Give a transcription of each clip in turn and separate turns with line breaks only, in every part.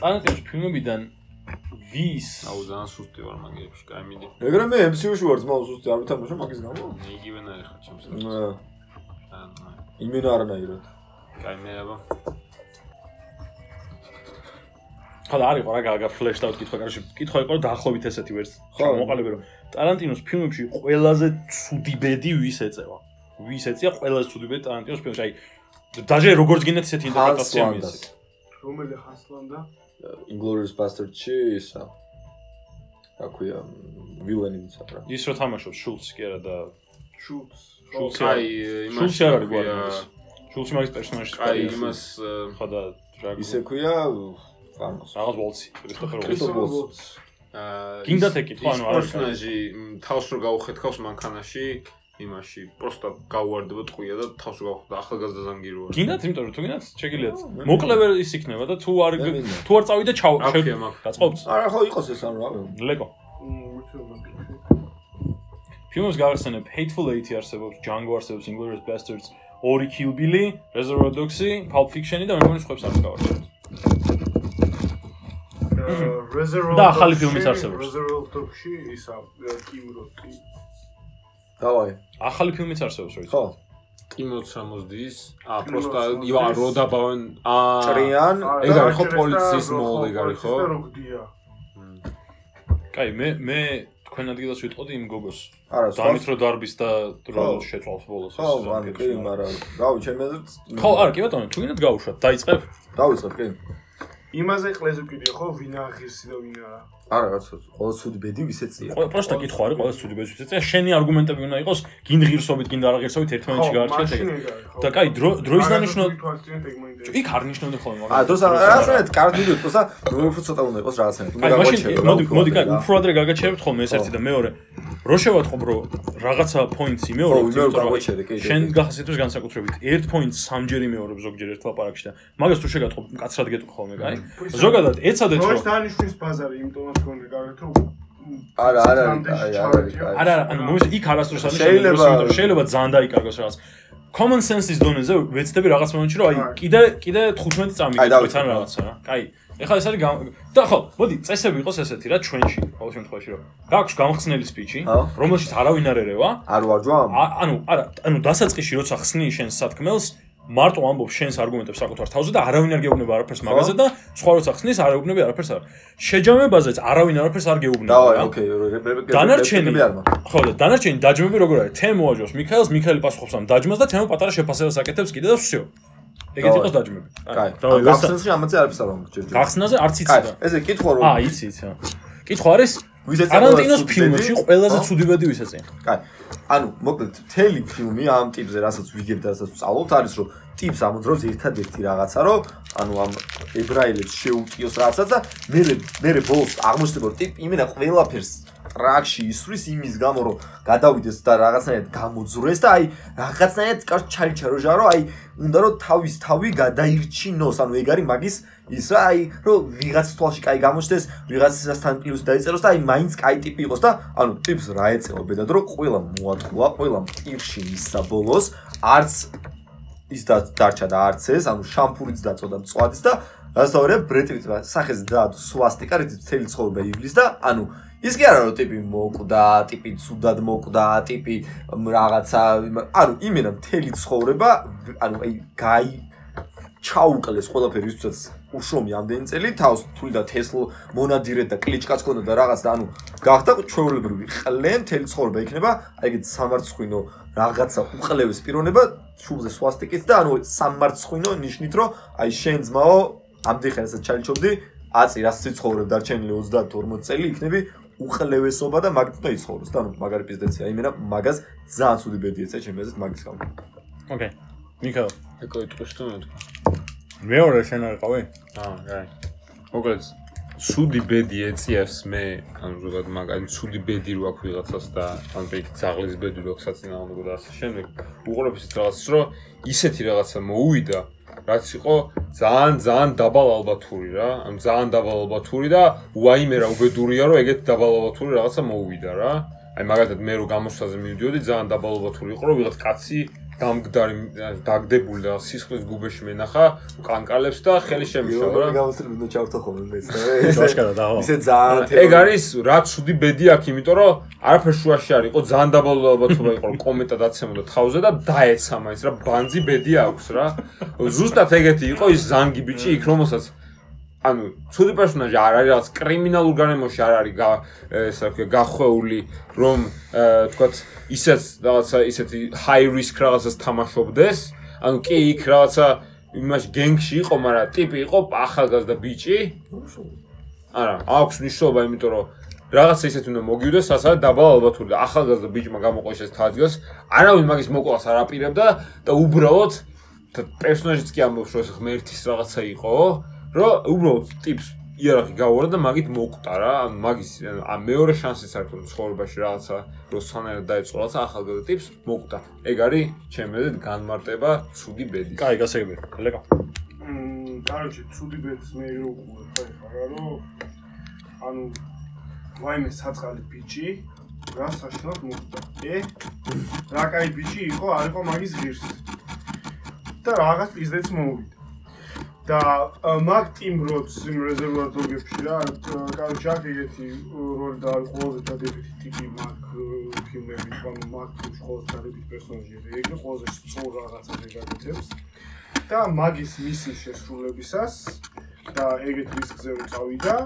ტარანტინოს ფილმებიდან ვის
აუ ძალიან სუსტი ვარ მაგებში. კაი მიდი.
ეგრე მე MCU-ში ვარ ძმაო ზუსტი არ ვთამაშო მაგის გამო.
მე იგივენაირი ხარ ჩემს.
აა, იმენა არანაირად.
კაი მე აბა.
ხა და არის ყო რა გაგა ფლეშ და კითხვა კარში კითხვა იყო დაახლოებით ესეთი ვერც
ხო.
მოყალიბე რომ ტარანტინოს ფილმებში ყველაზე ცუდი ბედი ვის ეწევა ვის ეწია ყველაზე ცუდი ბედი ტარანტინოს ფილმში აი დაჟე როგორც გინდათ ისეთი ინტერპრეტაცია
Hans
მის
Landas.
რომელი ხასლანდა?
Inglourious Bastard-ში ისა. რა ქვია, ვილენი ისა რა.
ის რო თამაშობს შულცი კი არა და
შულც.
შულცი
კაი
არის
იმას
შულცი არ არის გვარი შულცი მაგის პერსონაჟი
კაი იმას აა,
ხა და რა
ისე ქვია ვანოს.
რაღაც ვოლცი ქრისტოფერ ვოლცი
აა
გინდათ ეკითხვა, ანუ არ არის
პერსონაჟი თავს რო გაუხეთქავს მანქანაში იმაში პროსტა გაუვარდება ტყვია და თავს რო გაუხდა ახალგაზრდა ზანგირო არის.
გინდათ იმიტომ რომ თუ გინდათ შეგიძლიათ
მე
მოკლევერ ის იქნება და თუ არ თუ არ წავიდე ჩავ დაწყობთ
არა ხო იყოს ეს ანუ რა.
ლეკო ფილმს გავახსენებ Hateful Eight არსებობს, Django არსებობს, Inglourious Basterds, ორი Kill Bill, Reservoir Dogs-ი, Pulp Fiction-ი და მე მგონი სხვებს არ გავახსენებ.
Reservoir
და ახალი ფილმიც არსებობს.
Reservoir Dogs-ში ისა კიმ
დავაი.
ახალი ფილმიც არსებობს, რო იცი.
ხო.
ამოსდის. აა
ტიმოც
პროსტა ივა რო დაბავენ აა
ჭრიან
ეგ არის ხო პოლიციის მოვლი არის ხო?
კაი, მე მე თქვენ ადგილას ვიტყოდი იმ გოგოს.
არა,
დამით რო დარბის და რო შეწვალს ბოლოს.
ხო, ანუ კი, მაგრამ რავი, ჩემი აზრით
ხო, არა, კი ბატონო, თუ გინდათ გავუშვათ, დაიწყებ.
დავიწყებ, კი.
იმაზე ყლეზე ვკიდე ხო ვინ აღირსი და ვინ არა.
არა, რაც ყველა ცუდი ბედი ვისეწია.
ყველა პროსტა კითხვა არის, ყველა სტუდიო ბეჭდვის ეწია, შენი არგუმენტები უნდა იყოს, გინ ღირსობით, გინ არ ღირსობით ერთმანეთში გაარჩიეთ ეგ. და კაი, დრო დროის დანიშნულ იქ არ ნიშნავდნენ ხოლმე
აა, დროს რაღაცნაირად კარგი ვიყოს და მე უფრო ცოტა უნდა იყოს რაღაცნაირად. უნდა გაგვაჩერო.
მოდი მოდი კაი უფრო ადრე გაგაჩერებთ ხოლმე ეს ერთი და მეორე რო შევატყობ რო რაღაცა პოინტს იმეორებ
ხო, იმეორებ, გაგვაჩერე, კი,
შენ გახსენებს განსაკუთრებით ერთ პოინტს სამჯერ იმეორებ ზოგჯერ ერთ ლაპარაკში და მაგას თუ შეგატყობ კაცრად გეტყვი ხოლმე კაი ზოგადად ეცადეთ
როის
რომ
დანიშნვის ბაზარი იმიტომაც გონი გავეთ რომ
არა, არა, აი, არ არის, აი.
არა არა ანუ მომის იქ არასდროს არ
შეიძლება-
შეიძლება ძალიან დაიკარგოს რაღაც common sense-ის დონეზე ვეცდები რაღაც მომენტში რომ აი
აი.
კიდე კიდე 15 წამი
აი,
გეტყვით
დავიწყებ.
ან რაღაცა რა კაი ეხლა ეს არის და ხო მოდი წესები იყოს ესეთი რა ჩვენში ყოველ შემთხვევაში რომ გაქვს გამხსნელი სპიჩი რომელშიც არავინ არ ერევა
არ ვარჯვამ?
ა- ანუ არა ანუ დასაწყისში როცა ხსნი შენ სათქმელს მარტო ამბობ შენს არგუმენტებს საკუთარ თავზე და არავინ არ გეუბნება არაფერს მაგაზე და სხვა როცა ხსნის არ ეუბნები არაფერს არ. შეჯამებაზეც არავინ არაფერს არ გეუბნება.
დავაი,
რა.
ოკეი,
დანარჩენი
არ მაქვს.
ხო და დანარჩენი დაჯმები როგორ არის? თემო აჯოს მიქაელს, მიქაელი პასუხობს ამ დაჯმას და თემო პატარა შეფასებას აკეთებს კიდე და всё. ეგეთ
დავაი.
იყოს დაჯმები.
კაი.
დავაი, ვესა-
გახსენში ამაზე არაფერს არ ვამბობ ჯერჯერ.
გახსნაზე არც იცი
კაი,
და.
ესე კითხვა რომ
აა, იცი, იცი. კითხვა არის
ვიზეც
ტარანტინოს
ცუდი
ფილმებში ყველაზე ცუდი ბედი ვის ეწია?
კაი. ანუ მოკლედ მთელი ფილმი ამ ტიპზე, რასაც ვიგებ და რასაც ვწავლობთ, არის რომ ტიპს ამოძრავს ერთადერთი რაღაცა, რომ ანუ ამ ებრაელებს შეუტიოს რაღაცა და მე მე ბოლოს აღმოჩნდება რომ ტიპი იმენა ყველაფერს ტრაქში ისვრის იმის გამო რომ გადავიდეს და რაღაცნაირად გამოძრეს და აი რაღაცნაირად კაც ჩაიჩარო ჟარო აი უნდა რომ თავის თავი გადაირჩინოს ანუ ეგ არის მაგის ის აი რომ ვიღაც თვალში კაი გამოჩნდეს ვიღაცასთან პლუს დაიწეროს და აი მაინც კაი ტიპი იყოს და ანუ ტიპს რა ეწევა ბედად რომ ყველა მოატყუა ყველა პირში მისცა ბოლოს არც ის და დარჩა და არც ეს ანუ შამპურიც დაწოდა მწვადის და რასაორე ბრეტვიტმა სახეს დაადო სვასტიკა რითიც მთელი ცხოვრება ივლის და ანუ ის კი არა რომ ტიპი მოკვდა, ტიპი ცუდად მოკვდა, ტიპი რაღაცა ანუ იმენა მთელი ცხოვრება ანუ აი გაი ჩაუკლეს ყველაფერი ისაც უშრომი ამდენი წელი თავს თული და თესლ მონადირე და კლიჩკაც ქონდა და რაღაც და ანუ გახდა ჩვეულებრივი ყლე მთელი ცხოვრება იქნება აი ეგეთ სამარცხვინო რაღაცა უყლევეს პიროვნება შუბზე სვასტიკით და ანუ სამარცხვინო ნიშნით რომ აი შენ ძმაო ამდენ ხელსაც ჩალიჩობდი აწი რას სიცხოვრებ დარჩენილი 30-40 წელი იქნები უყლევესობა და მაგით უნდა იცხოვროს და ანუ მაგარი პიზდეცია იმენა მაგას ძალიან ცუდი ბედი ეცა აზრით მაგის გამო.
ოკეი. მიქაელ,
ეკო იტყვის თუ მე თქვა
მეორე შენ არ ყავი?
აა რაი მოკლედ ცუდი ბედი ეწიებს მე ანუ ზოგადად მაგ აი ცუდი ბედი რო აქვს ვიღაცას და ანუ ეგ ძაღლის ბედი რო აქვს საწინააღმდეგო და ასე შემდეგ უყურებს რაღაცას რომ ისეთი რაღაცა მოუვიდა რაც იყო ძალიან ძალიან დაბალ ალბათური რა. ანუ ძალიან დაბალ ალბათური და უაიმე რა უბედურია რომ ეგეთ დაბალ ალბათური რაღაცა მოუვიდა რა. აი მაგალითად მე რო გამოსვლაზე მივიდიოდი ძალიან დაბალ ალბათური იყო რომ ვიღაც კაცი გამგდარი დაგდებული და სისხლის გუბეში მენახა კანკალებს და ხელი შემიშალა
რა
რა
გამოსწრებ ნუ ჩავთო ხოლმე მეც
ვაშკარა დავა.
ისე ძალიან
ეგ არის რა ცუდი ბედი აქვს იმიტომ რომ არაფერ შუაში არ იყო ძალიან დაბალ ალბათობა იყო რომ კომენტა დაცემოდა თავზე და დაეცა მაინც რა ბანძი ბედი აქვს რა ზუსტად ეგეთი იყო ის ზანგი ბიჭი იქ რომელსაც ანუ ცუდი პერსონაჟი არ არის რაღაც კრიმინალურ გარემოში არ არის გა ეს რა ქვია გახვეული რომ აა, თქვათ ისეთ რაღაცა ისეთი high risk რაღაცას თამაშობდეს. ანუ კი იქ რაღაცა იმაში გენგში იყო მაგრამ ტიპი იყო ახალგაზრდა ბიჭი. არა აქვს მნიშვნელობა იმიტომ რომ რაღაცა ისეთი უნდა მოგივდეს სადაც დაბალ ალბათური და ახალგაზრდა ბიჭმა გამოყოს ეს თაძიოს არავინ მაგის მოკლას არ აპირებდა და უბრალოდ პერსონაჟიც კი ამბობს რომ ეს ღმერთის რაღაცა იყო რომ უბრალოდ ტიპს იარაღი გაუარა და მაგით მოკვდა რა ანუ მაგის ა მეორე შანსიც არის რომ ცხოვრებაში რაღაცა რომ სანერად დაიწყო რაღაცა ახალგაზრდა ტიპს მოკვდა ეგ არის ჩემი აზრით განმარტება ცუდი ბედის
კაი, გასაგები. ლეკა.
მმ, კაროჩე, ცუდი ბედს მე რო უყურე ხო ხარ რა რომ ანუ ვაიმე საწყალი ბიჭი რა საშინლად მოხდა. ე? რა кай ბიჭი იყო, არ იყო მაგის ღირსი. და რაღაც პიზდეც მოვიდა. და მაგ ტიმ როც იმ რეზერვატორებში რა, კაროჩე აქ ეგეთი როლი და ყველაზე დადებითი ტიპი მაგ ը, ფილმები, ანუ მაგ ფილმში ყველაზე დადებითი პერსონაჟი ეგ ყველაზე სწორ რაღაცას ეგაკეთებს. და მაგის მისის შესრულებისას და ეგეთ რისკზე რომ წავიდა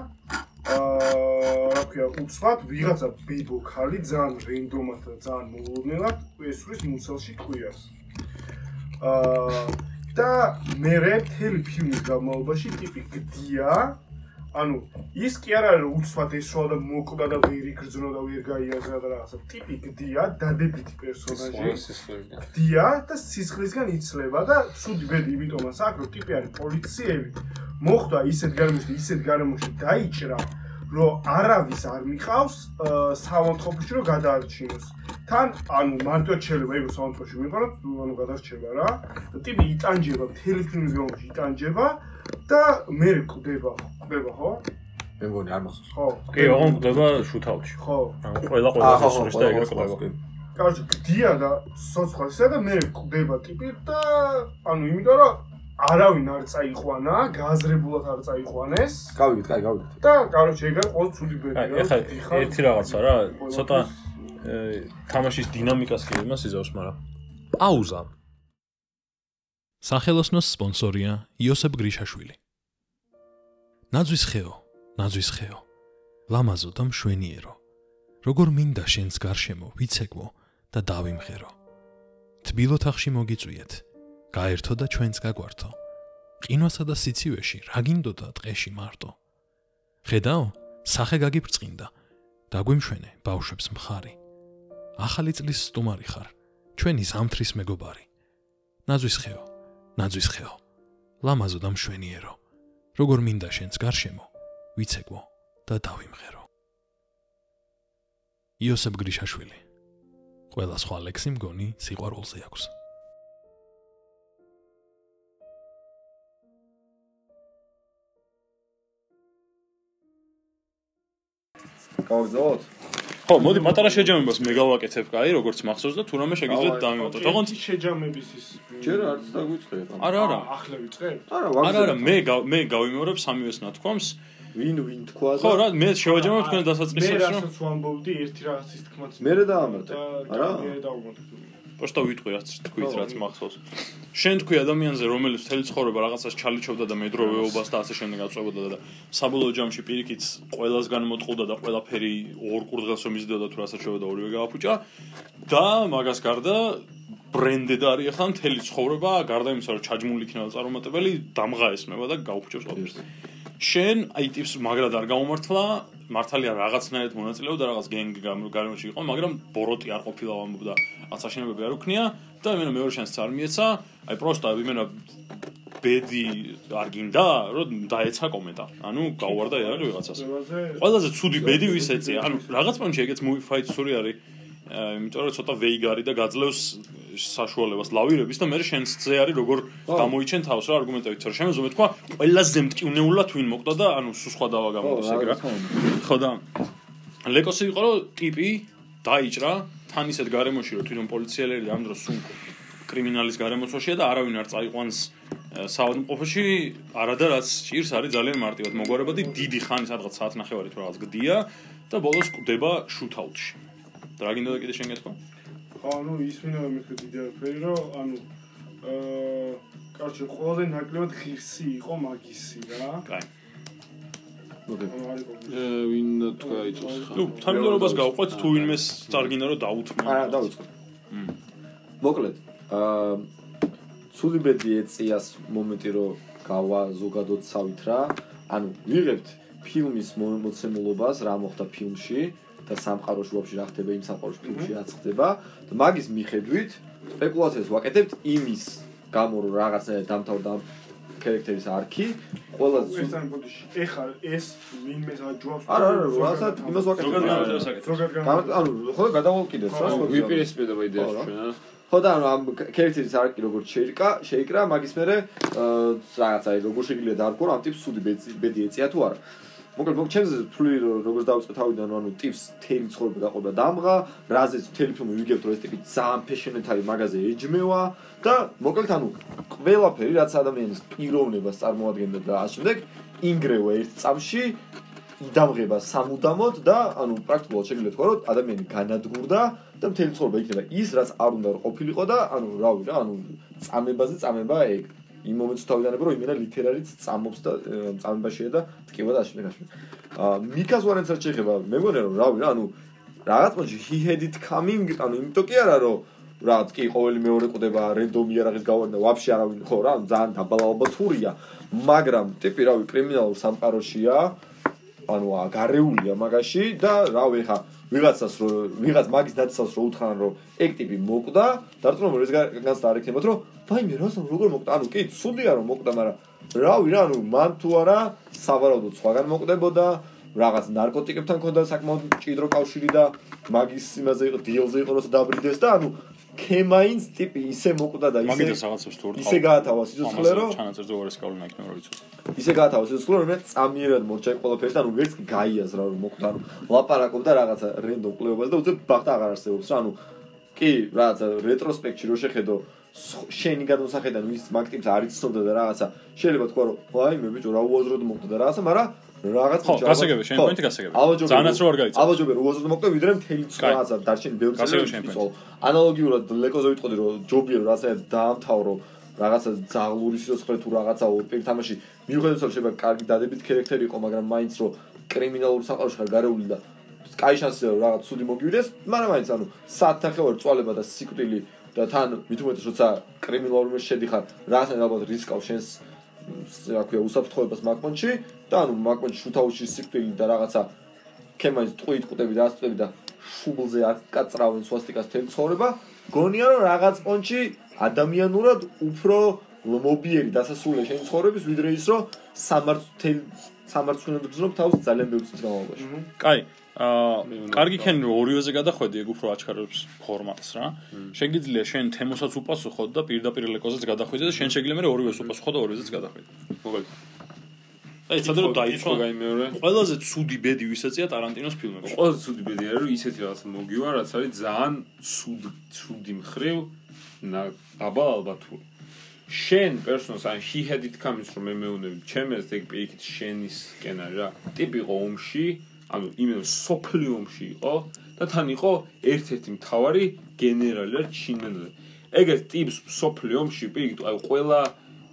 აა რა ქვია უცბად ვიღაცა ბიბო ხალი ძალიან რენდომად და ძალიან მოულოდნელად ესვრის მუცელში კვიას აა და მე მთელი ფილმის განმავლობაში ტიპი გდია. ანუ ის კი არ არის უცბად ესვა და მოკვდა და ვერ იგრძნო და ვერ გაიაზრა და რაღაცა. ტიპი გდია დადებითი პერსონაჟი.
სისხლი
დია და სისხლისგან იცლება და ცუდი ბედი იმიტომაც აქ რომ ტიპი არის პოლიციელი. მოხდა ისეთ გარემოში ისეთ გარემოში დაიჭრა რომ არავის არ მიყავს საავადმყოფოში რომ გადაარჩინოს. თან ანუ მარტო შეიძლება ეგ საავადმყოფოში მიყაროთ ანუ გადარჩება რა. და ტიპი იტანჯება მთელი ფილმის განმავლობაში იტანჯება და მე კვდება კვდება ხო?
მე მგონი არ მახსოვს.
ხო.
კი, ოღონდ კვდება შუთალში.
ხო.
ანუ ყველა ყველა ისურს და ეგრე
კი.
კაროჩე გდია და სოცხალისა და მე კვდება ტიპი და ანუ იმიტომ რომ არავინ არ წაიყვანა, გააზრებულად არ წაიყვანეს
გავიგეთ, კაი, გავიგეთ.
და კაროჩე ეგ არის ყოველ ცუდი ბედი
აი, ეხლა ერთი რაღაცა რა, ცოტა თამაშის დინამიკას კი იმას იზავს, მაგრამ
პაუზა. სახელოსნოს სპონსორია იოსებ გრიშაშვილი. ნაძვის ხეო, ნაძვის ხეო. ლამაზო და მშვენიერო. როგორ მინდა შენს გარშემო ვიცეკვო და დავიმღერო. თბილ ოთახში მოგიწვიეთ. გაერთო და ჩვენც გაგვართო. ყინვასა და სიცივეში რა გინდოდა ტყეში მარტო. ხედაო, სახე გაგიბრწყინდა. დაგვიმშვენე ბავშვებს მხარი. ახალი წლის სტუმარი ხარ. ჩვენი ზამთრის მეგობარი. ნაძვის ხეო, ნაძვის ხეო. ლამაზო და მშვენიერო. როგორ მინდა შენს გარშემო, ვიცეკვო და დავიმღერო. იოსებ გრიშაშვილი. ყველა სხვა ლექსი მგონი სიყვარულზე აქვს.
გავგზავნოთ?
ხო, მოდი პატარა შეჯამებას მე გავაკეთებ, კაი, როგორც მახსოვს და თუ რამე შეგიძლიათ დამივატოთ. ოღონდ
შეჯამების ის
ჯერ არც დაგვიწყებ.
არა, არა.
ახლა ვიწყებ
არა,
არა, არა, მე მე გავიმეორებ სამივეს ნათქვამს.
ვინ ვინ თქვა და
ხო, რა, მე შევაჯამებ თქვენ
მე
დასაწყისებს, რომ
რასაც ვამბობდი ერთი რაღაცის თქმაც
მერე დაამატე.
და
არა?
მე დავუმატებ
პოსტა ვიტყვი რაც თქვით რაც მახსოვს. შენ თქვი ადამიანზე რომელიც მთელი ცხოვრება რაღაცას ჩალიჩობდა და მედროვეობას და ასე შემდეგ აწვებოდა და საბოლოო ჯამში პირიქით ყველას განმოტყუდა და ყველაფერი ორ კურდღელს იზრდებოდა თუ რასაც შევა და ორივე გააფუჭა და მაგას გარდა ბრენდედ არის ახლა მთელი ცხოვრება გარდა იმისა რომ ჩაჯმული იქნება წარუმატებელი დამღა ესმება და გაუფუჭებს ყველაფერს. შენ აი ტიპს მაგრად არ გამომართლა მართალია რაღაცნაირად მონაწილეობდა რაღაც გენგ გარემოში იყო მაგრამ ბოროტი არ ყოფილა ამბობდა რაღაც აშენებები არ უქნია და იმენა მეორე შანსს არ მიეცა. აი პროსტა იმენა ბედი არ გინდა რომ დაეცა კომენტა. ანუ გაუვარდა იარაღი ვიღაცას. ყველაზე ცუდი ბედი ვის ეწია? ანუ რაღაც პონჩი ეგეც movie fight სური არის. იმიტომ რომ ცოტა ვეიგარი და გაძლევს საშუალებას ლავირების და მე შენს ზე არის როგორ გამოიჩენ თავს რა არგუმენტებით რომ შემეძო მე თქვა ყველაზე მტკივნეულად ვინ მოკვდა და ანუ სულ სხვა დავა გამოდის ეგ რა. ხო და ლეკოსი იყო რომ ტიპი დაიჭრა თან ისეთ გარემოში რომ თვითონ პოლიციელები ამ დროს სულ კრიმინალის გარემოცვაშია და არავინ არ წაიყვანს საავადმყოფოში არადა რაც ჭირს არის ძალიან მარტივად. მოგვარებადი დიდი ხანი სადღაც საათნახევარი თუ რაღაც გდია და ბოლოს კვდება შუთაუთში და რა გინდა და კიდე შენ გეთქვა
ხო, ანუ ის მინდა მეთქე დიდი არაფერი, რომ ანუ აა კარჩე ყველაზე ნაკლებად ღირსი იყო მაგისი რა.
კაი.
ე ვინ თქვა იწოს ხა
ნუ თანმიმდევრობას გავყვეთ თუ ვინმეს წარგინდა რომ დაუთმო
არა დავიწყო. მოკლედ აა ცუდი ბედი ეწიას მომენტი რომ გავა ზოგადოცავით რა ანუ ვიღებთ ფილმის მო- მოცემულობას რა მოხდა ფილმში და სამყაროში ვაფშე რა ხდება იმ სამყაროში ფილმში რაც ხდება და მაგის მიხედვით სპეკულაციას ვაკეთებთ იმის გამო რომ რაღაცნაირად დამთავრდა ამ ქარაქტერის არქი ყველა
ეს ან ბოდიში. ეხა ეს ვინმე საჯობს.
არა არა რაღაცა იმას ვაკეთებთ ანუ ხო გადავალ კიდევ რა
ვიპირისპირდება
რა.
ჩვენ აა
ხო და ანუ ამ ქერცის არკი როგორ შეიკრა, შეიკრა, მაგის მერე აა, რაღაც აი როგორ შეიძლება დაარქვა ამ ტიპს სუდი ბედი ეწია თუ არა. მოკლედ მოკლედ ჩემზე თვლი რომ როგორ დავიწყე თავიდან ანუ ტიპს თელი ცხოვრება გაყვება დამღა, რაზეც მთელი ფილმი ვიგებთ რომ ეს ტიპი ძალიან ფეშენეთ არის მაგაზე ეჯმევა და მოკლედ ანუ ყველაფერი რაც ადამიანის პიროვნებას წარმოადგენდა და ამ შემდეგ ინგრევა ერთ წამში იდამღება სამუდამოდ და ანუ პრაქტიკულად შეიძლება თქვა რომ ადამიანი განადგურდა და მთელი ცხოვრება იქნება ის რაც არ უნდა ყოფილიყო და ანუ რავი რა ანუ წამებაზე წამება ეგ იმ მომენტში თავიდანებ რომ იმენა ლიტერალიც წამობს და წამებაშია და ტკივა და აშენე გაშენე აა მიკას ვარენცად შეიძლება მე მგონია რომ რავი რა ანუ რაღაც მომენტში he had it coming ანუ იმიტომ კი არა რომ რაც კი ყოველი მეორე კვდება რენდომი არაღის გავარდა ვაფშე არავინ ხო რა ძალიან დაბალა ალბათურია მაგრამ ტიპი რავი კრიმინალურ სამყაროშია ანუ გარეულია მაგაში და რავი ხა ვიღაცას რო ვიღაც მაგის დაცავს რო უთხრან რომ ეგ ტიპი მოკვდა დარწმუნებული რომ ეს განსა არ ექნებათ რომ ვაიმე რას როგორ მოკვდა? ანუ კი ცუდია რომ მოკვდა მაგრამ რავი რა ანუ მან თუ არა სავარაუდოდ სხვაგან მოკვდებოდა რაღაც ნარკოტიკებთან ქონდა საკმაოდ ჭიდრო კავშირი და მაგის იმაზე იყო დილზე იყო როცა დაბრიდეს და ანუ ქემაინს ტიპი ისე მოკვდა და ისე
რაღაცებს თუ
ისე გაათავა სიცოცხლე რომ
ჩანაწერზე უარეს კავლენა იქნება რომ ვიცი
ისე გაათავა სიცოცხლე რომ მე წამიერად მორჩა ყველაფერს და ანუ ვერც კი გაიაზ რა რომ მოკვდა ანუ ლაპარაკობდა რაღაცა რენდომ კვლევაზე და უცებ ბახტა აღარ არსებობს რა ანუ კი რაღაცა რეტროსპექტში რო შეხედო შენი გადმოსახედან ვის მაგტიპს არ იცნობდა და რაღაცა შეიძლება თქვა რომ ვაი მე ბიჭო რა უაზროდ მოკვდა და რაღაცა მაგრამ რაღაც
ხო, გასაგებია, შენი
ხო,
პოინტი გასაგებია.
ჯობია,
ძალიანაც რო არ გაიცნო.
ალბათ ჯობია რომ უაზროდ მოკვდა ვიდრე მთელი
კაი.
რაღაცა დარჩენი ბევრი
გასაგებია
წელი
შენი
ვიცოლ ანალოგიურად ლეკოზე ვიტყოდი რომ ჯობია რომ რაღაცა დაამთავრო რაღაცა ზაღლური სიცოცხლე თუ რაღაცა ორპერი თამაში მიუხედავად რომ შეიძლება კარგი დადებით ქერექტერი იყო მაგრამ მაინც რომ კრიმინალურ საყაროში ხარ გარეული და კაი შანსია რომ რაღაც ცუდი მოგივიდეს მაგრამ მაინც ანუ საათნახევარი წვალება და სიკვდილი და თან მით უმეტეს როცა კრიმინალურ შედიხარ რაღაცა ალბათ რისკავ შენს რა ქვია უსაფრთხოებას მაგპონჩი და ანუ მაგპონჩი შუთაუში სიკვდილი და რაღაცა ქემაის ტყუით ყუტები და ასწები და შუბლზე არ კაწრავენ სვასტიკას თელი ცხოვრება გონია რომ რაღაც პონჩი ადამიანურად უფრო მობიერი დასასრულია შენი ცხოვრების ვიდრე ის რომ სამართლ სამართლიანად გზნობ თავს ძალიან ბევრი წლის განმავლობაში.
კაი აა კარგი ქენი რომ ორივეზე გადახვედი ეგ უფრო აჩქარებს ფორმატს რა. შეგიძლია შენ თემოსაც უპასუხოდ და პირდაპირ ლეკოზეც გადახვიდე და შენ შეგიძლია მე ორივეს უპასუხო და ორივეზეც გადახვიდე
მოკლედ
აი სადაც რომ დაიწყო.
გაი მეორე.
ყველაზე ცუდი ბედი ვისეწია ტარანტინოს ფილმებში.
ყველაზე ცუდი ბედი არის რომ ისეთი რაღაც მოგივა რაც არის ძალიან ცუდ ცუდი მხრივ აბა ალბათური შენ პერსონას ან he had it comes რომ მე მეუნები ჩემს ეგ პირიქით შენისკენ არის რა. ტიპი იყო ომში ანუ იმენ სოფლი ომში იყო და თან იყო ერთ-ერთი მთავარი გენერალი რა ჩინელი ეგეთ ტიპს სოფლი ომში პირიქით აი ყველა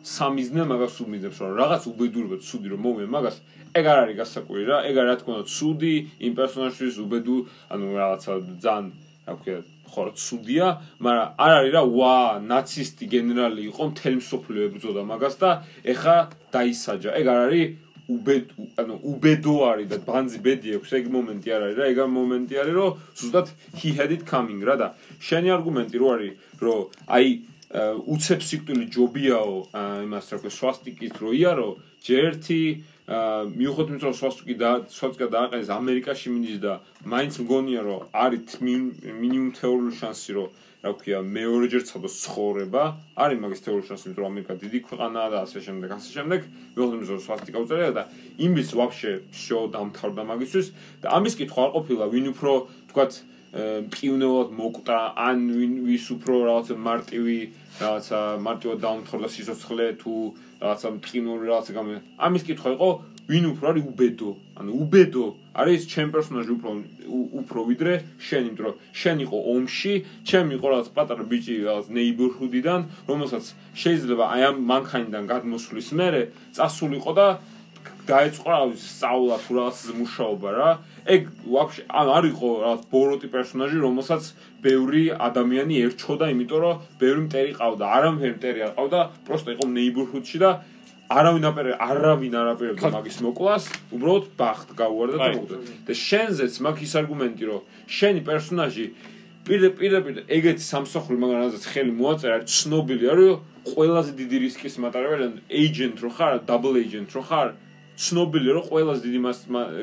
სამიზნე მაგას უმიძებს რომ რაღაც უბედურება ცუდი რომ მომე მაგას ეგ არ არის გასაკვირი რა ეგ არის რა თქმა უნდა ცუდი იმ პერსონაჟის უბედუ ანუ რაღაცა ძალიან რა ქვია ხო რა ცუდია მაგრამ არ არის რა ვა ნაცისტი გენერალი იყო მთელი მსოფლიო ებრძოდა მაგას და ეხა დაისაჯა. ეგ არ არის უბედ ანუ უბედო არის და ბანძი ბედი აქვს ეგ მომენტი არ არის რა ეგ მომენტი არის რომ ზუსტად he had it coming რა და შენი არგუმენტი რო არის რომ აი უცებ სიკვდილი ჯობიაო იმას რა ქვია სვასტიკის რო იარო ჯერთი აა, მიუხედავად იმისა რომ სვასტიკი და სვასტიკა დააყენეს ამერიკაში მიდის და მაინც მგონია რომ არის მინ- მინიმუმ თეორიული შანსი რომ რა ქვია მეორეჯერ ცადოს ცხოვრება არის მაგის თეორიული შანსი იმიტომ რომ ამერიკა დიდი ქვეყანაა და ასე შემდეგ ასე შემდეგ. მიუხედავად იმისა რომ სვასტიკა უწერია და იმის ვაფშე შოუ დამთავრდა მაგისთვის. და ამის კითხვა არ ყოფილა ვინ უფრო თქვათ მყივნეულად მოკვდა ან ვის უფრო რაღაცა მარტივი რაღაცა მარტივად დაუმთავრდა სიცოცხლე თუ რაღაცა მყინვარი რაღაცა გამო. ამის კითხვა იყო ვინ უფრო არის უბედო? ანუ უბედო? არის ჩემ პერსონაჟი უფრო უფრო ვიდრე შენ იმიტომ რომ შენ იყო ომში ჩემი იყო რაღაც პატარა ბიჭი რაღაც ნეიბორჰუდიდან რომელსაც შეიძლება აი ამ მანქანიდან გადმოსვლის მერე წასულიყო და დაეწყო რა სწავლა თუ რაღაც მუშაობა რა ეგ ვაფშე ან არისო რაღაც ბოროტი პერსონაჟი რომელსაც ბევრი ადამიანი ერჩოდა იმიტომ რომ ბევრი მტერი ყავდა არამფერი მტერი არ ყავდა პროსტო იყო ნეიბორჰუდში და არავინ აპერე არავინ არაპირებდა მაგის მოკლას უბრალოდ ბახტ გაუვარდა და მოკვდა. და შენზეც მაგ ის არგუმენტი რომ შენი პერსონაჟი პირდე პირდე ეგეთი სამსახური მაგრამ რაზეც ხელი მოაწერა ცნობილი არის ყველაზე დიდი რისკის მატარებელი ეიჯენტ რო ხარ დაბლ ეიჯენტ რო ხარ ცნობილი რომ ყველაზე დიდი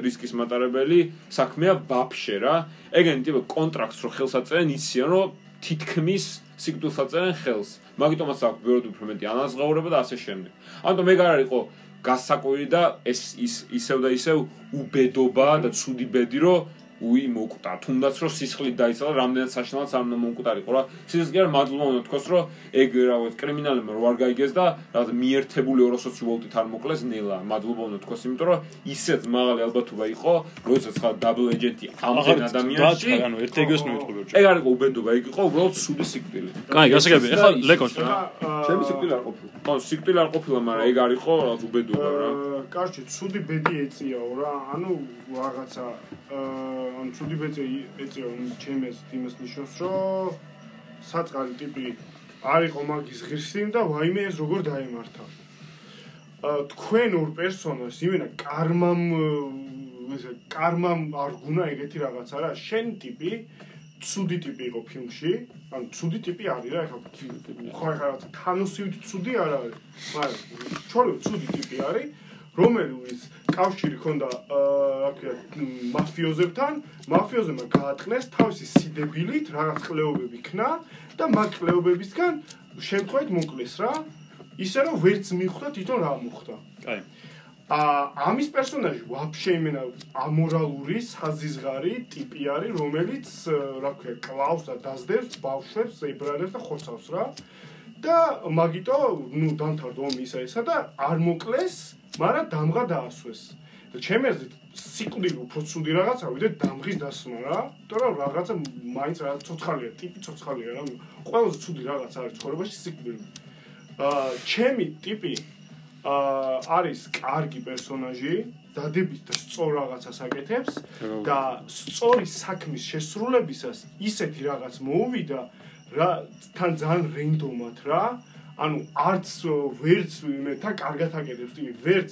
რისკის მატარებელი საქმეა ვაფშე რა. ეგენი ტიპი კონტრაქტს რო ხელს აწერენ, იციან რომ თითქმის სიკვდილს აწერენ ხელს. მაგიტომაც აქვს ბევრად უფრო მეტი ანაზღაურება და ასე შემდეგ. ამიტომ ეგ არ არისო გასაკვირი და ეს ის ისევ და ისევ უბედობა და ცუდი ბედი რომ უი მოკვდა თუნდაც რომ სისხლი დაიცალა რამდენად საშნელად არ მომკვდარიყო რა. სიცოცხლე არ მადლობა უნდა თქვას რომ ეგ რაღაც კრიმინალებმა რო არ გაიგეს და რაღაც მიერთებული 220 ვოლტით არ მოკლეს ნელა. მადლობა უნდა თქვას იმიტომ რომ ისეთ მაღალი ალბათობა იყო როდესაც ხა დაბლ ეჯენტი ამდენ ადამიანში
ანუ ერთ ეგოს მივიტყვი
ეგ არ იყო უბედობა ეგ იყო უბრალოდ სუდი სიკვდილი.
კაი გასაგები ეხლა ლეკოს რა.
ჩემი სიკვდილი არ ყოფილა.
ხო სიკვდილი არ ყოფილა მაგრამ ეგ არის ხო რაღაც უბედობა რა.
კარჩი ცუდი ბედი ეწიაო რა. ანუ რაღაცა აა ან ცუდი ბედი ეწიაო ჩემს იმას ნიშნავს რომ საწყალი ტიპი არისო მაგის ღირსი და ვაიმე ეს როგორ დაემართა. თქვენ ორ პერსონაჟს იმენა კარმამ ესე კარმამ არ გუნა ეგეთი რაღაცა რა შენ ტიპი ცუდი ტიპი იყო ფილმში ან ცუდი ტიპი არის რა ეხლა ხო ეხლა თანოსივით ცუდი არ არის? მაგრამ ჩორი ცუდი ტიპი არის რომელიც კავშირი ქონდა რა ქვია მაფიოზებთან, მაფიოზებმა გაატყნეს თავისი სიდებილით, რაღაც ყლეობები ქნა და მაგ ყლეობებისგან შემთხვევით მოკლეს რა. ისე რომ ვერც მიხვდა თვითონ რა მოხდა.
კაი.
ა ამის პერსონაჟი ვაფშე იმენა ამორალური, საზიზღარი ტიპი არის, რომელიც რა ქვია კლავს და დაძდევს ბავშვებს, ებრაელებს და ხოცავს რა. და მაგიტო, ნუ დამთავრდა ომი ისა ისა და არ მოკლეს მაგრამ დამღა დაასვეს. და ჩემი აზრით სიკვდილი უფრო ცუდი რაღაცა ვიდრე დამღის დასმა რა. იმიტომ რომ რაღაცა მაინც რა ცოცხალია, ტიპი ცოცხალია რა. ყველაზე ცუდი რაღაცა არის ცხოვრებაში სიკვდილი. აა ჩემი ტიპი აა არის კარგი პერსონაჟი, დადებით და სწორ რაღაცას აკეთებს და სწორი საქმის შესრულებისას ისეთი რაღაც მოუვიდა რა თან ძალიან რენდომად რა. ანუ არც ვერც მე თან კარგად აკეთებს. ტიპი ვერც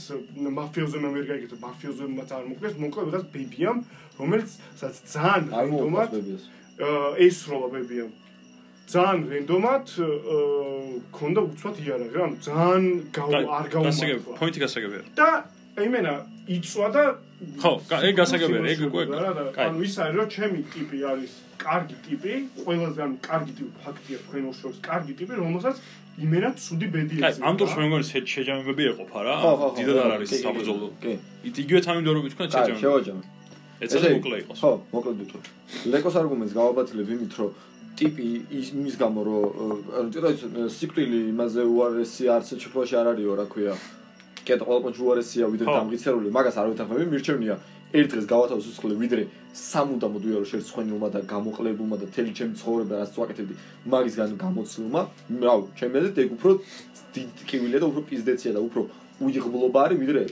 მაფიოზებმა ვერ გაიგებს მაფიოზებმაც არ მოკლეს მოკლე ვიღაც ბებიამ რომელიც სადაც ძალიან რენდომად ეს როლა ბებიამ. ძალიან რენდომად ქონდა უცბად იარაღი ანუ ძალიან არ
გაუმართლა პოინტი გასაგებია.
და იმენა იწვა და
ხო ეგ გასაგებია ეგ უკვე
ანუ ის არის რომ ჩემი ტიპი არის კარგი ტიპი ყველაზე ანუ კარგი ტიპი ფაქტია თქვენ უშორს კარგი ტიპი რომელსაც იმენა ცუდი ბედი
ეცი. აი, ამ დროს მე მგონი შეჯამებები ეყოფა რა. დიდად არ არის საბრძოლო. კი. იგივე თანმიმდევრობით თქვა შეჯამები.
აი, შევაჯამე.
ეცე მოკლე იყოს.
ხო, მოკლედ ვიტყვი. ლეკოს არგუმენტს გავაბათილებ იმით, რომ ტიპი იმის გამო, რომ ანუ ცოტა სიკვდილი იმაზე უარესი არც შეფლოში არ არისო, რა ქვია. ყოველ პონჩ უარესია ვიდრე დამღიცერული, მაგას არ ვითანხმები, მირჩევნია ერთ დღეს გავათავო სიცოცხლე ვიდრე სამუდამო დუერო შეერცხენილმა და გამოყლებულმა და თელი ჩემი ცხოვრება რაც ვაკეთებდი მაგისგან გამოცილმა. რავ ჩემი აზრით ეგ უფრო დიდი კივილია და უფრო პიზდეცია და უფრო უიღბლობა არის ვიდრე.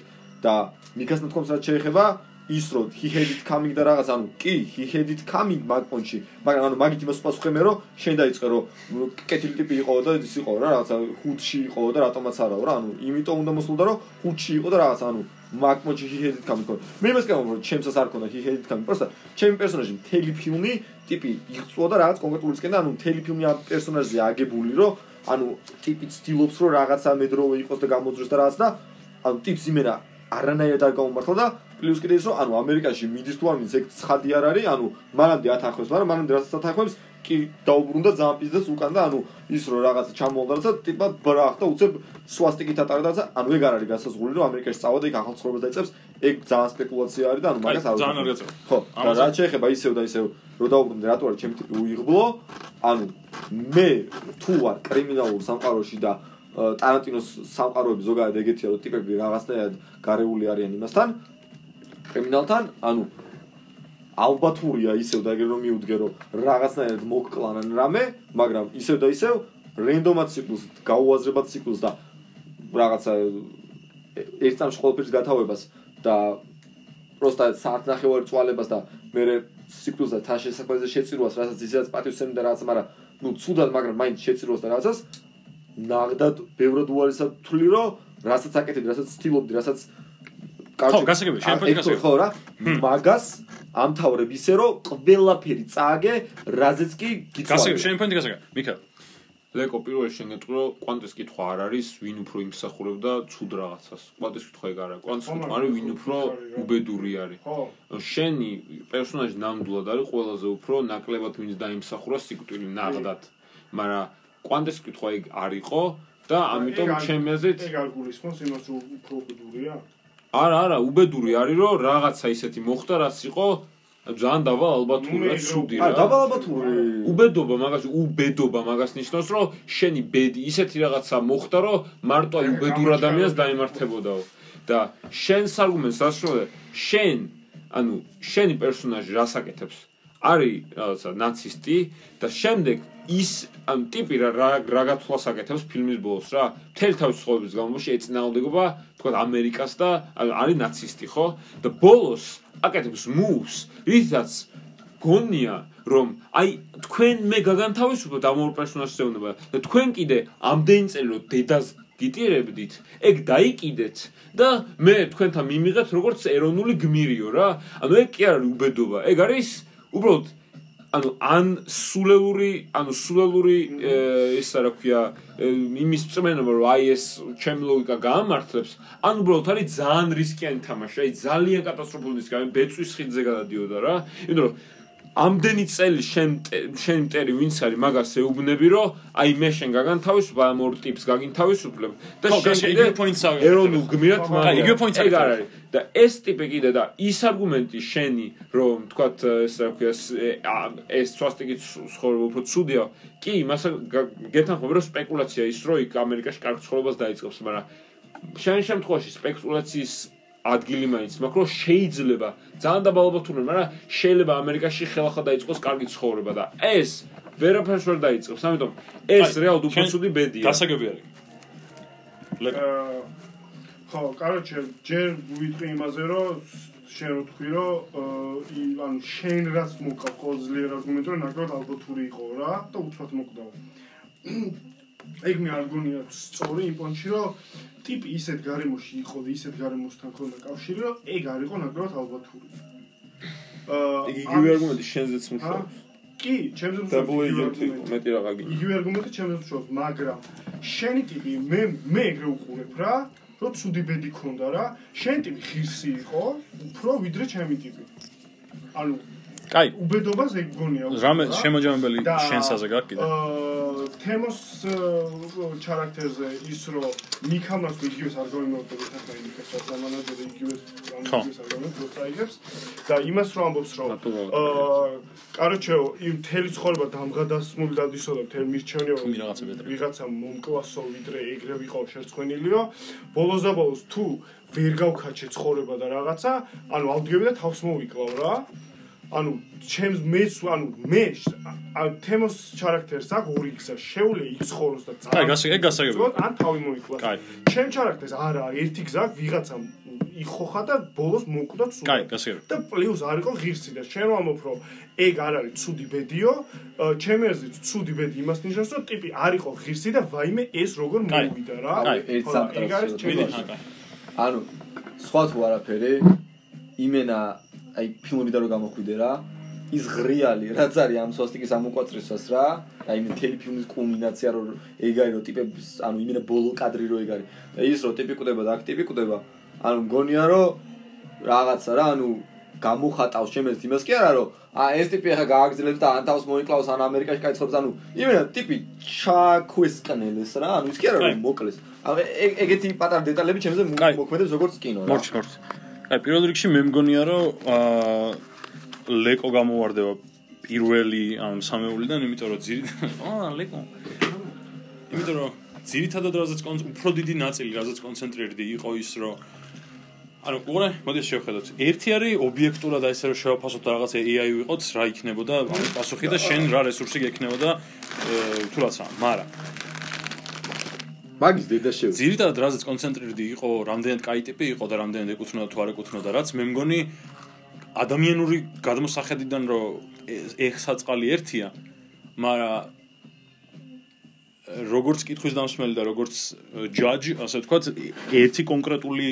და მიკას ნათქვამს რაც შეეხება ის რომ he had it coming და რაღაც ანუ კი he had it coming მაგ პონჩი მაგრამ ანუ მაგით იმას პასუხემე რომ შენ დაიწყე რომ კეთილი ტიპი იყო და ის იყო რა რაღაცა ხუთში იყო და რატომაც არაო რა ანუ იმიტომ უნდა მოსულდა რომ ხუთში იყო და რაღაც ანუ it coming ხო მე იმას გამომ რომ ჩემსაც არ ქონდა it coming პროსტა ჩემი პერსონაჟი მთელი ფილმი ტიპი იღწვა და რაღაც კონკრეტულისკენ ანუ მთელი ფილმი ამ პერსონაჟზე აგებული რომ ანუ ტიპი ცდილობს რომ რაღაცა მედროვე იყოს და გამოძროს და რაღაც და ანუ ტიპს იმენა არანაირად არ გაუმართლა და პლუს კიდე ის რომ ანუ ამერიკაში მიდის თუ არ მიდის ეგ ცხადი არ არის ანუ მანამდე ათახვებს მაგრამ მანამდე რასაც ათახვებს კი დაუბრუნდა ძალიან პიზდას უკან და ანუ ის რო რაღაცა ჩამოვალდა და ტიპა ბრახ და უცებ სვასტიკით ატარდა და ანუ ეგ არ არის გასაზღვრული რომ ამერიკაში წავიდა იქ ახალ ცხოვრებას დაიწყებს ეგ ძალიან სპეკულაცია არის და ანუ მაგას არ
ძალიან არ გაწევა.
ხო და რა შეეხება ისევ და ისევ რო დაუბრუნდე რატო არის ჩემი ტიპი უიღბლო ანუ მე თუ ვარ კრიმინალურ სამყაროში და ტარანტინოს სამყაროები ზოგადად ეგეთია რომ ტიპები რაღაცნაირად გარეული არიან იმასთან კრიმინალთან ანუ ალბათურია ისევ და რომ მიუდგე რომ რაღაცნაირად მოგკლანან რამე მაგრამ ისევ და ისევ რენდომად ციკლს გაუაზრებად ციკლს და რაღაცა ერთ წამში ყოველფერს გათავებას და პროსტა საათნახევარი წვალებას და მე ციკლს და თან შესაქმეზე შეწირვას რასაც ისედაც პატივს და რაღაც მაგრამ ნუ ცუდად მაგრამ მაინც შეწირვას და რაღაცას ნაღდად ბევრად უარესად თვლი რომ რასაც აკეთებდი რასაც ცდილობდი რასაც
ხო, გასაგებია, შენ გასაგებია.
ხო რა მაგას ამთავრებ ისე რომ ყველაფერი წააგე რაზეც კი
გასაგებ,
გიცვალე
შენ პოინტი გასაგებ. მიქა,
ლეკო პირველში შეგეტყვი რომ კვანტის კითხვა არ არის ვინ უფრო იმსახურებდა ცუდ რაღაცას. კვანტის კითხვა ეგ არა კვანტის კითხვა არის ვინ უფრო უბედური არის.
ხო.
შენი პერსონაჟი ნამდვილად არის ყველაზე უფრო ნაკლებად ვინც დაიმსახურა სიკვდილი ნაღდად მაგრამ კვანტის კითხვა ეგ არ იყო და ამიტომ ჩემი აზრით
ეგ არ გულისხმობს იმას რომ უფრო უბედურია
არა არა უბედური არის რომ რაღაცა ისეთი მოხდა რაც იყო ძალიან ალბათური რაც
ეგ
ცუდი რა.
დაბალაბათური
უბედობა მაგას უბედობა მაგას ნიშნავს რომ შენი ბედი ისეთი რაღაცა მოხდა რომ მარტო აი უბედურ ადამიანს დაემართებოდაო და შენს არგუმენტს ასრულე შენ ანუ შენი პერსონაჟი რას აკეთებს არის რაღაცა ნაცისტი და შემდეგ ის ამ ტიპი რა რა- გათვლას აკეთებს ფილმის ბოლოს რა. მთელი თავის ცხოვრების განმავლობაში ეწინააღმდეგობა თქვა ამერიკას და არის ნაცისტი ხო? და ბოლოს აკეთებს moves რითაც გონია რომ აი თქვენ მე გაგანთავისუფლოთ ამ ორ პერსონაჟს ეუბნება და თქვენ კიდე ამდენი წელი რომ დედას გიტირებდით ეგ დაიკიდეთ და მე თქვენთან მიმიღეთ როგორც ეროვნული გმირიო რა. ანუ ეგ კი არის უბედობა. ეგ არის უბრალოდ ანუ ან სულელური ანუ სულელური ე, ისა რა ქვია იმის წმენება რომ აი ეს ჩემი ლოგიკა გაამართლებს ან უბრალოდ არის ძალიან რისკიანი თამაში აი ძალიან კატასტროფული რისკი ბეწვის ხიდზე გადადიოდა რა. იმიტომ რომ ამდენი წელი შენ შენ მტერი ვინც არის მაგას ეუბნები რომ აი მე შენ გაგანთავისუფლებ ამ ორ ტიპს გაგინთავისუფლებ და შენ კიდე ეროვნულ გმირად მაგარ
იგივე points-ს
ეგ არ არის. და ეს ტიპი კიდე და ის არგუმენტი შენი რომ თქვათ ეს რა ქვია ეს სვასტიკით ცხოვრება უფრო ცუდია კი იმას გეთანხმები რომ სპეკულაცია ის რომ იქ ამერიკაში კარგ ცხოვრებას დაიწყებს მაგრამ შენ შემთხვევაში სპეკულაციის ადგილი მაინც მაქვს რომ შეიძლება ძალიან დაბალობათურია მაგრამ შეიძლება ამერიკაში ხელახლა დაიწყოს კარგი ცხოვრება და ეს ვერაფერს ვერ დაიწყებს ამიტომ ეს რეალურად უფრო ცუდი ბედია
გასაგები არის.
ხო, კაროჩე, ჯერ ვიტყვი იმაზე, რომ შენ რო თქვი, რომ ანუ შენ რაც მოკავ ყველაზე ძლიერ არგუმენტი, რომ ნაკლებად ალბათური იყო რა და უცბად მოკდაო. ეგ მე არ გონია სწორი იმ პონჩი, რომ ტიპი ისეთ გარემოში იყო ისეთ გარემოსთან ქონდა კავშირი, რომ ეგ არ იყო ნაკლებად ალბათური. აა,
იგი იგივე არგუმენტი შენზეც მუშაობს
კი, ჩემზე არგუმენტი.
მეტი რაღა გინდა
იგივე არგუმენტი ჩემს მშობს, მაგრამ შენი ტიპი მე მე ეგრე უყურებ რა, რომ ცუდი ბედი ქონდა რა, შენ ტიპი ღირსი იყო, უფრო ვიდრე ჩემი ტიპი. ანუ
კაი,
უბედობას ეგ გონია.
რამე
რა.
შემოჯამებელი შენსაზე გაქვს კიდე?
აა თემოს ჩარაქტერზე ის რომ მიქამას იგივეს არ გამიმოვიდეს ახლა იმიქას რაც ამანაჯერი იგივეს ამ
ხო.
იგივეს არ გამიმოვიდეს წაიგებს და იმას რომ ამბობს რომ აა კაროჩე იმ მთელი ცხოვრება დამღადასმული დადისო და მთელი მირჩევნია
თუმი რაღაცა მეტრი.
ვიღაცა მომკლასო ვიდრე ეგრე ვიყავ შერცხვენილიო ბოლოს და ბოლოს თუ ვერ გავქაჩე ცხოვრება და რაღაცა ანუ ავდგები და თავს მოვიკლავ რა ანუ ჩემს მეც ანუ მე თემოს ჩარაქტერს აქვს ორი გზა შეუძლია იცხოვროს და
კაი, გასაგ- ეგ გასაგებია.
იცხოვროს, ან თავი მოიკლას
კაი.
ჩემ ჩარაქტერს არა ერთი გზა ვიღაცა იხოხა და ბოლოს მოკვდა ცუდად.
კაი, გასაგებია.
და პლუს არ იყო ღირსი და შენ რომ ამბობ რომ ეგ არ არის ცუდი ბედიო ა, ჩემი აზრით ცუდი ბედი იმას ნიშნავს რომ ტიპი არ იყო ღირსი და ვაიმე ეს როგორ მოვიდა რა.
კაი,
ერთ
ხო, ეგ არის ჩემი
ანუ სხვა თუ არაფერი იმენა აი ფილმიდან რო გამოხვიდე რა ის ღრიალი რაც არის ამ სვასტიკის ამოკვაწრისას რა აი მე მთელი ფილმის კულმინაცია რო ეგ არის რო ტიპების ანუ იმენა ბოლო კადრი რო ეგ არის და ის რო ტიპი კვდება და აქ ტიპი კვდება ანუ მგონია რომ რაღაცა რა ანუ გამოხატავს შემეც იმას კი არა რომ ა ეს ტიპი ახლა გააგრძელებს და ან თავს მოიკლავს ან ამერიკაში კაიცხობს ანუ იმენა ტიპი ჩაქვესკნელეს რა ანუ ის კი არა რომ მოკლეს. ანუ ეგ- ეგეთი პატარა დეტალები ჩემზე მოქმედებს როგორც კინო რა.
მორჩ მორჩ. აი პირველ რიგში მე მგონია რომ აა ლეკო გამოვარდება პირველი ამ სამეულიდან, იმიტომ რომ ძირი აა ლეკო. იმიტომ რომ ძირითადად რაზეც კონც უფრო დიდი ნაწილი რაზეც კონცენტრირდი იყო ის რომ ანუ უყურე, მოდი შევხედოთ. ერთი არის ობიექტურად აი ესე რომ შევაფასოთ და რაღაც AI ვიყოთ, რა იქნებოდა ამ პასუხი და შენ რა რესურსი გექნებოდა თუ რაცა, მაგრამ
მაგის დედა შეუ
ძირითადად რაზეც კონცენტრირდი იყო, რამდენად კაი ტიპი იყო და რამდენად ეკუთვნოდა თუ არ ეკუთვნოდა რაც, მე მგონი ადამიანური გადმოსახედიდან რომ ეს- ეხსაწყალი ერთია, მაგრამ როგორც კითხვის დამსმელი და როგორც ჯაჯი, ასე ვთქვათ, ერთი კონკრეტული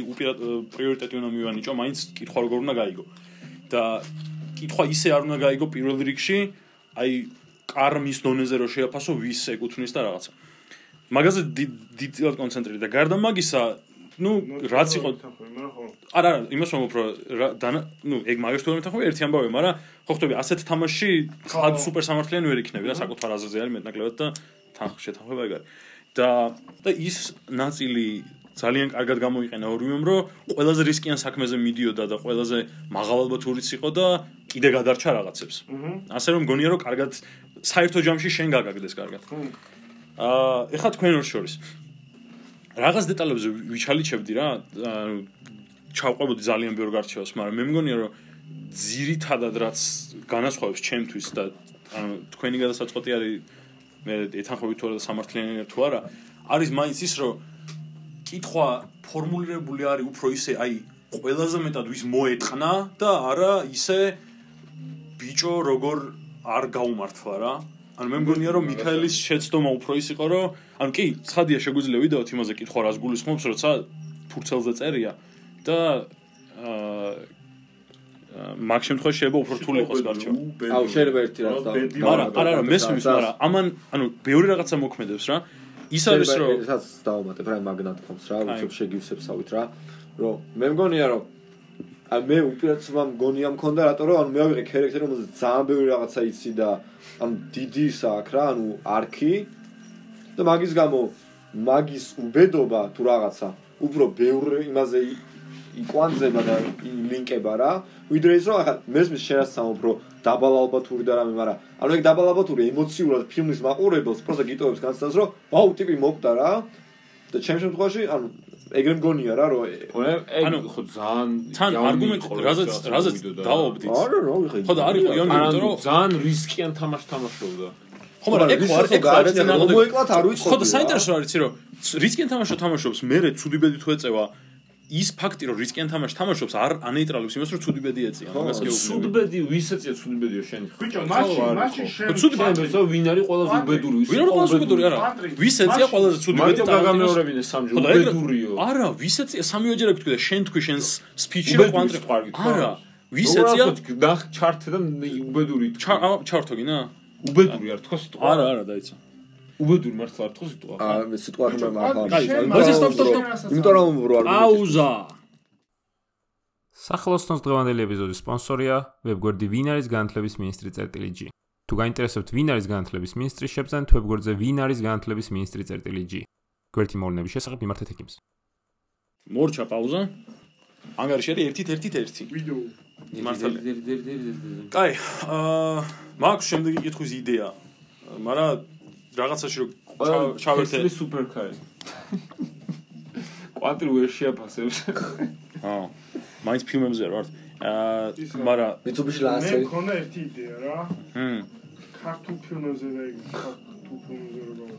პრიორიტეტი უნდა მივანიჭო, მაინც კითხვა როგორ უნდა გაიგო. და კითხვა ისე არ უნდა გაიგო პირველ რიგში, აი კარმის დონეზე რომ შეაფასო ვის ეკუთვნის და რაღაცა. მაგაზე დიდ- დიდად კონცენტრირდა. გარდა მაგისა, ну, რაც იყო
მაგრამ ხო
არა, არა, იმას რომ უფრო რა- დანა, ну, ეგ მაგას თუ არ მეთანხმები ერთი ამბავია, მაგრამ ხო ხვდები, ასეთ თამაში ხად სუპერ სამართლიანი ვერ იქნები რა, საკუთარ აზრზე არის მეტნაკლებად და თან შეთანხმება ეგ არის. და და ის ნაწილი ძალიან კარგად გამოიყენა ორივემ, რომ ყველაზე რისკიან საქმეზე მიდიოდა და ყველაზე მაღალალბათურიც იყო და კიდე გადარჩა რაღაცებს. ასე რომ მგონია რომ კარგად საერთო ჯამში შენ გაგაგდეს კარგად. აა ეხლა თქვენ ორ შორის რაღაც დეტალებზე ვიჩალიჩებდი რა, ანუ ჩავყვებოდი ძალიან ბევრ გარჩევას, მაგრამ მე მგონია რომ ძირითადად რაც განასხვავებს ჩემთვის და ანუ თქვენი გადასაწყვეტი არის მე ეთანხმები თუ არა და სამართლიანი თუ არა, არის მაინც ის რომ კითხვა ფორმულირებული არის უფრო ისე, აი ყველაზე მეტად ვის მოეტყნა და არა ისე ბიჭო როგორ არ გაუმართლა რა. ანუ მე მგონია რომ მიქაელის შეცდომა უფრო ის იყო რომ ანუ კი, ცხადია შეგვიძლია ვიდეოთ იმაზე კითხვა რას გულისხმობს, როცა ფურცელზე წერია და აა მაგ შემთხვევაში შეიძლება უფრო რთული იყოს გარჩევა.
აუ შეიძლება ერთი რაც და
მაგრამ არა არა მესმის, მაგრამ ამან ანუ ბევრი რაღაცა მოქმედებს რა. ის არის რომ
ესაც დავუმატებ რა მაგნატფონს რა
აი.
უცებ შეგივსებსავით რა რომ მე მგონია რომ აი მე უპირატესობა მგონია მქონდა რატო რომ ანუ მე ავიღე ქერექტერი რომელზეც ძალიან ბევრი რაღაცა იცი და ანუ დიდი აქვს რა ანუ არქი. და მაგის გამო მაგის უბედობა თუ რაღაცა უფრო ბევრ იმაზე იკვანძება და ლინკება რა. ვიდრე ის რომ ახლა მესმის შენაც სამ უფრო დაბალ ალბათური და რამე მაგრამ ანუ ეგ დაბალ ალბათური ემოციურად ფილმის მაყურებელს პროსტა გიტოვებს განცდას რომ ვაუ ტიპი მოკდა რა და ჩემ შემთხვევაში ანუ ეგრე მგონია რა რომ
ანუ,
ხო ძალიან
თან არგუმენტი რაზეც რაზეც დაობდით.
არა რა ვიხე
ხო და არ იყო იონი, იმიტომ რომ
ძალიან რისკიან თამაშს თამაშობდა.
ხო მაგრამ ეგ ხო არ ეგ ხო არ
რომ მოეკლათ არ ვიცოდი
ხო და საინტერესო არის რომ რისკიან თამაშო თამაშობს მე ცუდი ბედი თუ ეწევა ის ფაქტი რომ რისკიან თამაშს თამაშობს არ ანეიტრალებს იმას რომ ცუდი ბედი ეწია მაგას გეუბნები.
სუდბედი ვის ეწია სუდბედიო შენ
ბიჭო მასში შენ
ცუდი
შენ ვესო ვინ არის ყველაზე უბედური? ვის
ვინ არის ყველაზე უბედური? არა ვის ეწია ყველაზე ცუდი ბედი
მაგიტო გაგამეორებინე სამჯერ
და
უბედურიო.
არა ვის ეწია სამი ოჯერა გითქვი და შენ თქვი შენს სპიჩში
უბედური
რომ კვანტრი
სიტყვა გითხრა?
არა ვის ეწია
ნახ ჩარტე და უბედური თქვა.
ჩა- აა, ჩართო გინა.
უბედური არ თქვა სიტყვა.
არა არა დაიცა
უბედური მართლა არ თქვა სიტყვა ხო?
აა მე სიტყვა ხმა
კაი,
მაგარ
შენ
მოიცე, სტოპ, სტოპ,
სტოპ.
იმიტომ რომ რო არ
აუზა
სახელოსნოს დღევანდელი ეპიზოდის სპონსორია ვებგვერდი ვინ არის განათლების მინისტრი წერტილი G. თუ გაინტერესებთ ვინ არის განათლების მინისტრი, შეგძენთ ვებგვერდზე ვინ არის განათლების მინისტრი წერტილი G. გვერდი მოვლენების შესახებ მიმართეთ ეკიმს.
მორჩა პაუზა ანგარიში არის 1-1-1
ვიდეო
მართალია კაი აა მაქვს შემდეგი კითხვის იდეა მაგრამ რაღაცაში რომ ჩა- ჩავერთე
ეს სუპერკარი კვანტრი ვერ შეაფასებს.
აა მაინც ფილმებზე არ ვარ აა
ისა.
მაგრამ
მიცუბიში
მე მქონდა ერთი იდეა რა.
ჰმ.
ქართულ ფილმებზე და ეგ ქართულ ფილმებზე გავა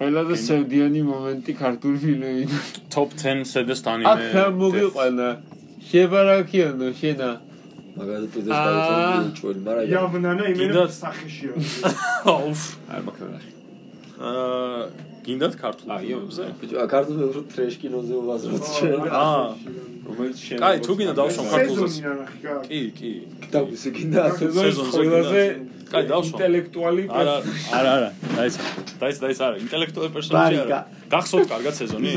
ყველაზე სევდიანი მომენტი ქართული ფილმიდან
top 10 saddest
აქ რა მოგიყვანა? შევარაქიანო შენა
მაგაზე პიზეს
აა.
დაიწყო უჩველი მაგრამ
იავნანა იმენა
კიდაც-
სახეში
აუფ
არ მაქვს
აა გინდათ ქართულ
აი,
ფილმებზე?
ბიჭო ქართულზე უფრო ტრეშ კინოზე უაზროთ შენ
აა
რომელიც შენ
კაი თუ გინდა დავშო ქართულზე?
სეზონი გა
კი კი.
და ისე კიდე ასე
სეზონზე
ყველაზე
კაი, დავსვა.
ინტელექტუალი
არა, არა, არა. დაიცა. დაიცა, დაიცა, არა. ინტელექტუალური პერსონაჟი არა. გახსოვთ კარგად სეზონი?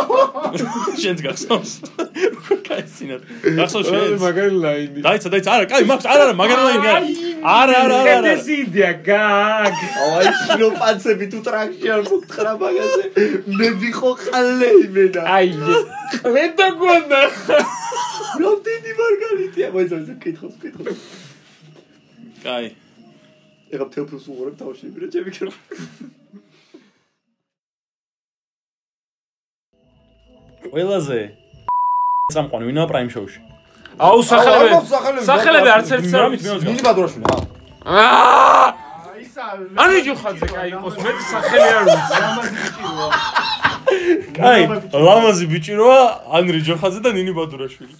შენც გახსოვს? კაი, სინათ. გახსოვს შენც?
მაგარი ლაინი
დაიცა, დაიცა, არა, კაი, მაქვს, არა, არა, მაგარი ლაინი არა. არა, არა, არა,
ეს იდეა გაგ
აი შროპანცები თუ ტრაქში არ მოგხრა მაგაზე მე ვიყო ხალე იმენა
აი ყლედა გონდა
რამდენი მარგალიტია მოიცა კითხოს კითხოს
კაი.
ეხა თელფოს უყურებ თავში მირა ჩემი კრო
ყველაზე სამყარო ვინაა პრაიმ შოუში?
აუ სახელები.
სახელები,
არც ერთს არ
ნინი ბადურაშვილი ა
აა! ანი ჯუხაძე კაი იყოს მე სახელი არ ვიცი.
ლამაზი ბიჭია
კაი, ლამაზი ბიჭი როა, ანრი ჯოხაძე და ნინი ბადურაშვილი.